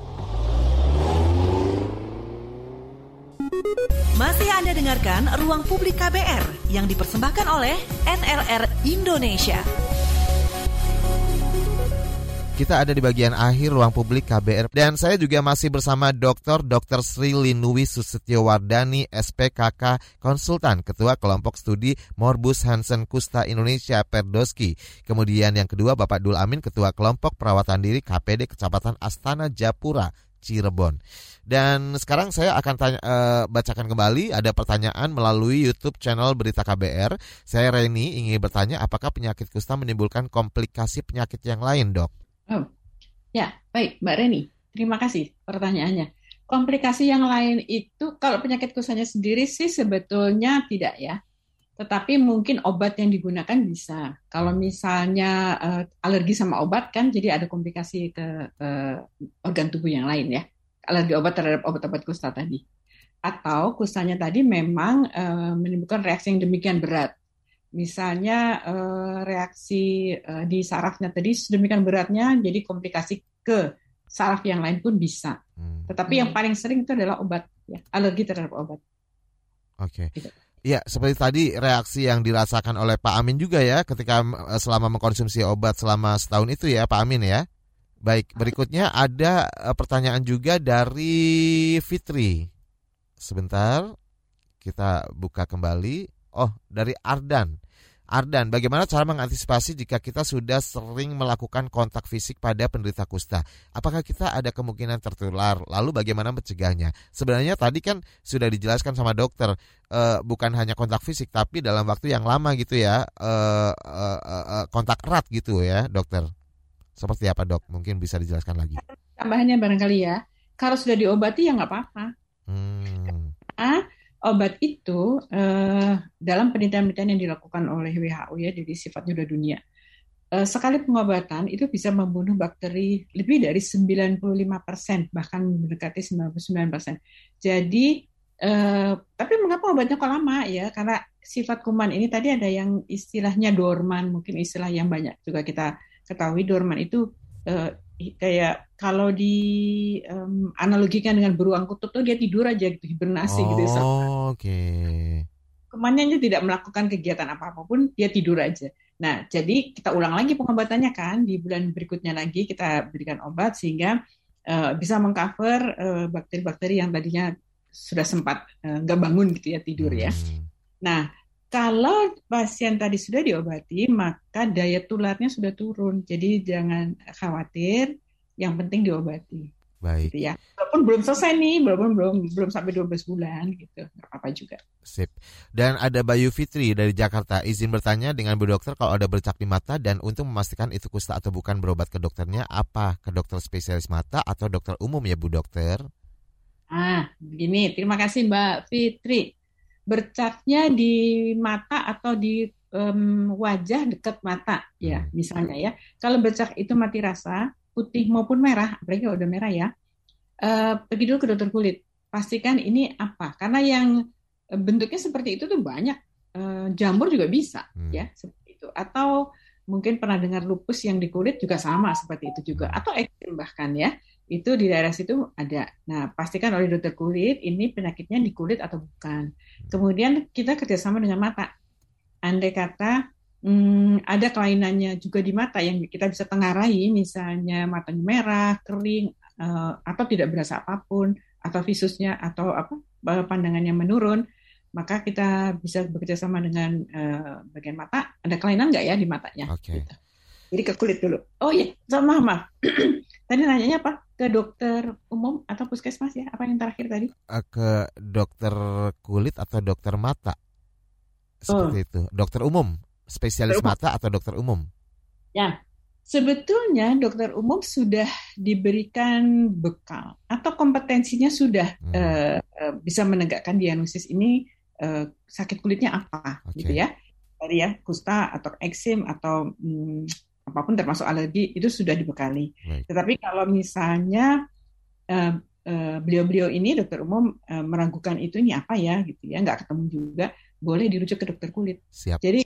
Masih Anda dengarkan Ruang Publik KBR yang dipersembahkan oleh NLR Indonesia. Kita ada di bagian akhir ruang publik KBR dan saya juga masih bersama Dr. Dr. Sri Linui Susetyowardani SPKK Konsultan Ketua Kelompok Studi Morbus Hansen Kusta Indonesia Perdoski. Kemudian yang kedua Bapak Dul Amin Ketua Kelompok Perawatan Diri KPD Kecamatan Astana Japura Cirebon. Dan sekarang saya akan tanya, eh, bacakan kembali ada pertanyaan melalui YouTube channel Berita KBR. Saya Reni ingin bertanya apakah penyakit kusta menimbulkan komplikasi penyakit yang lain, Dok? Oh, ya, baik, Mbak Reni. Terima kasih pertanyaannya. Komplikasi yang lain itu, kalau penyakit kustanya sendiri sih sebetulnya tidak ya. Tetapi mungkin obat yang digunakan bisa. Kalau misalnya eh, alergi sama obat kan, jadi ada komplikasi ke eh, organ tubuh yang lain ya. Alergi obat terhadap obat-obat kusta tadi. Atau kustanya tadi memang eh, menimbulkan reaksi yang demikian berat. Misalnya eh, reaksi eh, di sarafnya tadi sedemikian beratnya, jadi komplikasi ke saraf yang lain pun bisa. Hmm. Tetapi yang paling sering itu adalah obat, ya, alergi terhadap obat. Oke. Gitu. Iya, seperti tadi reaksi yang dirasakan oleh Pak Amin juga ya ketika eh, selama mengkonsumsi obat selama setahun itu ya Pak Amin ya. Baik, berikutnya ada pertanyaan juga dari Fitri. Sebentar, kita buka kembali. Oh, dari Ardan. Ardan, bagaimana cara mengantisipasi jika kita sudah sering melakukan kontak fisik pada penderita kusta? Apakah kita ada kemungkinan tertular? Lalu bagaimana mencegahnya? Sebenarnya tadi kan sudah dijelaskan sama dokter, eh, bukan hanya kontak fisik, tapi dalam waktu yang lama gitu ya, eh, eh, eh, eh, kontak erat gitu ya, dokter. Seperti apa dok? Mungkin bisa dijelaskan lagi. tambahannya barangkali ya. Kalau sudah diobati ya nggak apa-apa. Hmm. Ah, obat itu eh, dalam penelitian-penelitian yang dilakukan oleh WHO ya, jadi sifatnya udah dunia. Eh, sekali pengobatan itu bisa membunuh bakteri lebih dari 95%, bahkan mendekati 99%. Jadi, eh, tapi mengapa obatnya kok lama ya? Karena sifat kuman ini tadi ada yang istilahnya dorman, mungkin istilah yang banyak juga kita ketahui dorman itu kayak kalau di em, analogikan dengan beruang kutub tuh dia tidur aja gitu hibernasi gitu ya. Oh, Oke. Kemannya dia tidak melakukan kegiatan apa-apapun, dia tidur aja. Nah, jadi kita ulang lagi pengobatannya kan di bulan berikutnya lagi kita berikan obat sehingga eh, bisa mengcover eh, bakteri-bakteri yang tadinya sudah sempat eh, nggak bangun gitu ya tidur ya. Hmm. Nah, kalau pasien tadi sudah diobati, maka daya tularnya sudah turun. Jadi jangan khawatir, yang penting diobati. Baik. Gitu ya. Walaupun belum selesai nih, walaupun belum belum sampai 12 bulan gitu. Nggak apa-apa juga. Sip. Dan ada Bayu Fitri dari Jakarta. Izin bertanya dengan Bu Dokter kalau ada bercak di mata dan untuk memastikan itu kusta atau bukan berobat ke dokternya apa? Ke dokter spesialis mata atau dokter umum ya Bu Dokter? Ah, begini. Terima kasih Mbak Fitri. Bercaknya di mata atau di em, wajah dekat mata, ya, misalnya ya. Kalau bercak itu mati rasa, putih maupun merah, apalagi kalau udah merah ya, eh, pergi dulu ke dokter kulit. Pastikan ini apa, karena yang eh, bentuknya seperti itu tuh banyak. Eh, jamur juga bisa, ya, seperti itu. Atau mungkin pernah dengar lupus yang di kulit juga sama seperti itu juga, atau eksim bahkan ya itu di daerah situ ada. Nah, pastikan oleh dokter kulit ini penyakitnya di kulit atau bukan. Kemudian kita kerjasama dengan mata. Andai kata hmm, ada kelainannya juga di mata yang kita bisa tengarai, misalnya matanya merah, kering, eh, atau tidak berasa apa pun, atau visusnya atau apa eh, pandangannya menurun, maka kita bisa bekerja sama dengan eh, bagian mata. Ada kelainan nggak ya di matanya? Oke. Jadi ke kulit dulu. Oh iya, so, maaf, maaf. Tadi nanyanya apa? Ke dokter umum atau puskesmas ya? Apa yang terakhir tadi? Eh, Ke dokter kulit atau dokter mata? Seperti itu. Dokter umum, spesialis Dokter umum. mata atau dokter umum? Ya, sebetulnya dokter umum sudah diberikan bekal atau kompetensinya sudah eh, eh, bisa menegakkan diagnosis ini eh, sakit kulitnya apa, gitu ya. Tadi ya, kusta atau eksim atau hmm, apa pun termasuk alergi itu sudah dibekali. Tetapi kalau misalnya eh, eh, beliau-beliau ini dokter umum eh, meragukan itu ini apa ya gitu ya, nggak ketemu juga, boleh dirujuk ke dokter kulit. Siap. Jadi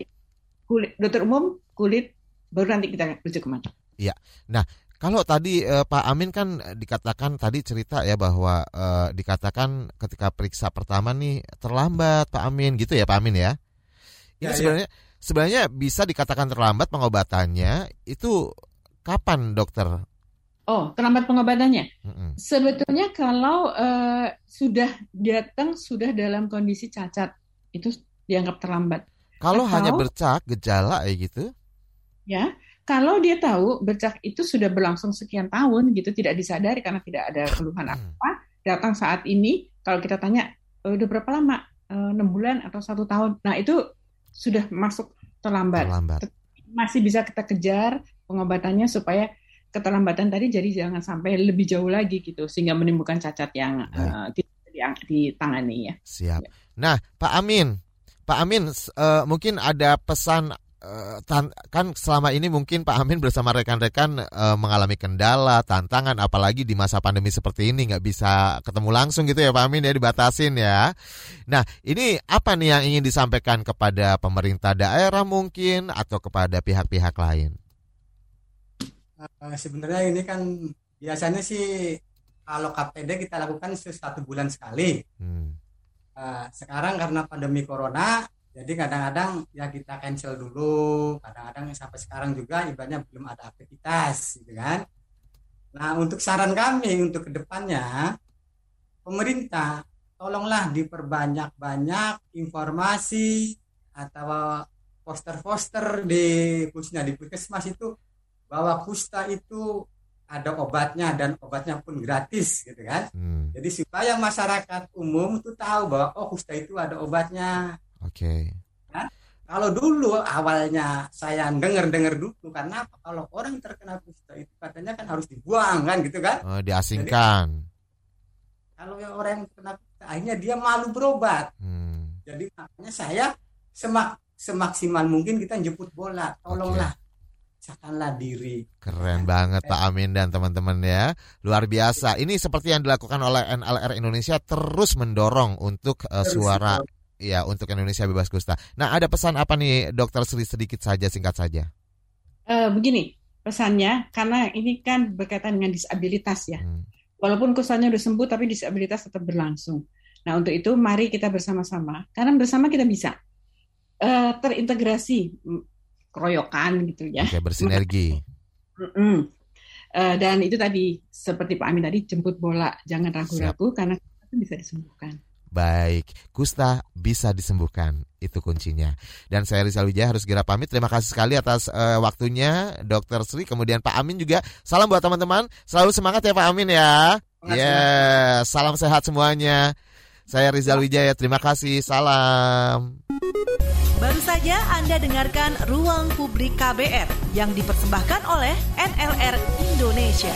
kulit dokter umum kulit baru nanti kita rujuk ke mata. Iya. Nah, kalau tadi eh, Pak Amin kan dikatakan tadi cerita ya bahwa eh, dikatakan ketika periksa pertama nih terlambat Pak Amin gitu ya Pak Amin ya. Ini Ya, ya. Sebenarnya bisa dikatakan terlambat pengobatannya itu kapan dokter? Oh, terlambat pengobatannya. Mm-mm. Sebetulnya kalau eh, sudah datang sudah dalam kondisi cacat itu dianggap terlambat. Kalau Atau- hanya bercak gejala ya gitu. ya kalau dia tahu bercak itu sudah berlangsung sekian tahun gitu tidak disadari karena tidak ada keluhan apa datang saat ini kalau kita tanya "Eh, udah berapa lama Eh, enam bulan atau satu tahun nah itu sudah masuk terlambat, Terlambat. Masih bisa kita kejar pengobatannya supaya keterlambatan tadi jadi jangan sampai lebih jauh lagi gitu sehingga menimbulkan cacat yang eh, tidak di- ditangani ya Siap. Nah, Pak Amin, Pak Amin, eh, mungkin ada pesan eh, tan- kan selama ini mungkin Pak Amin bersama rekan-rekan eh, mengalami kendala, tantangan, apalagi di masa pandemi seperti ini nggak bisa ketemu langsung gitu ya Pak Amin ya dibatasin ya. Nah, ini apa nih yang ingin disampaikan kepada pemerintah daerah mungkin atau kepada pihak-pihak lain? Eh, sebenarnya ini kan biasanya sih kalau KPD kita lakukan satu bulan sekali. Hmm. Sekarang karena pandemi corona, jadi kadang-kadang ya kita cancel dulu. Kadang-kadang sampai sekarang juga ibaratnya belum ada aktivitas, gitu kan. Nah, untuk saran kami untuk ke depannya, pemerintah tolonglah diperbanyak-banyak informasi atau poster-poster di khususnya di puskesmas itu bahwa kusta itu ada obatnya dan obatnya pun gratis gitu kan. Hmm. Jadi supaya masyarakat umum itu tahu bahwa oh kusta itu ada obatnya. Oke. Nah, kalau dulu awalnya saya dengar-dengar dulu karena apa? Kalau orang terkena kusta itu katanya kan harus dibuang kan gitu kan? Oh, diasingkan. Kalau yang orang yang kena kusta akhirnya dia malu berobat. Hmm. Jadi makanya saya semak semaksimal mungkin kita jemput bola. Tolonglah cakaplah diri. Keren banget Pak Amin dan teman-teman ya. Luar biasa. Ini seperti yang dilakukan oleh NLR Indonesia terus mendorong untuk uh, Terus suara ya untuk Indonesia bebas kusta. Nah, ada pesan apa nih Dokter Sri sedikit saja singkat saja. Eh, begini pesannya, karena ini kan berkaitan dengan disabilitas ya. Hmm. Walaupun kustanya udah sembuh, tapi disabilitas tetap berlangsung. Nah, untuk itu mari kita bersama-sama, karena bersama kita bisa eh, terintegrasi, mm, keroyokan gitu ya. Oke, bersinergi. Mm-mm. Eh, dan itu tadi seperti Pak Amin tadi jemput bola, jangan ragu-ragu karena itu bisa disembuhkan. Baik, kusta bisa disembuhkan. Itu kuncinya. Dan saya Rizal Wijaya harus segera pamit. Terima kasih sekali atas eh, waktunya Dokter Sri. Kemudian Pak Amin juga. Salam buat teman-teman. Selalu semangat ya Pak Amin ya. Ya, salam sehat semuanya. Saya Rizal Wijaya. Terima kasih. Salam. Baru saja Anda dengarkan Ruang Publik KBR yang dipersembahkan oleh NLR Indonesia.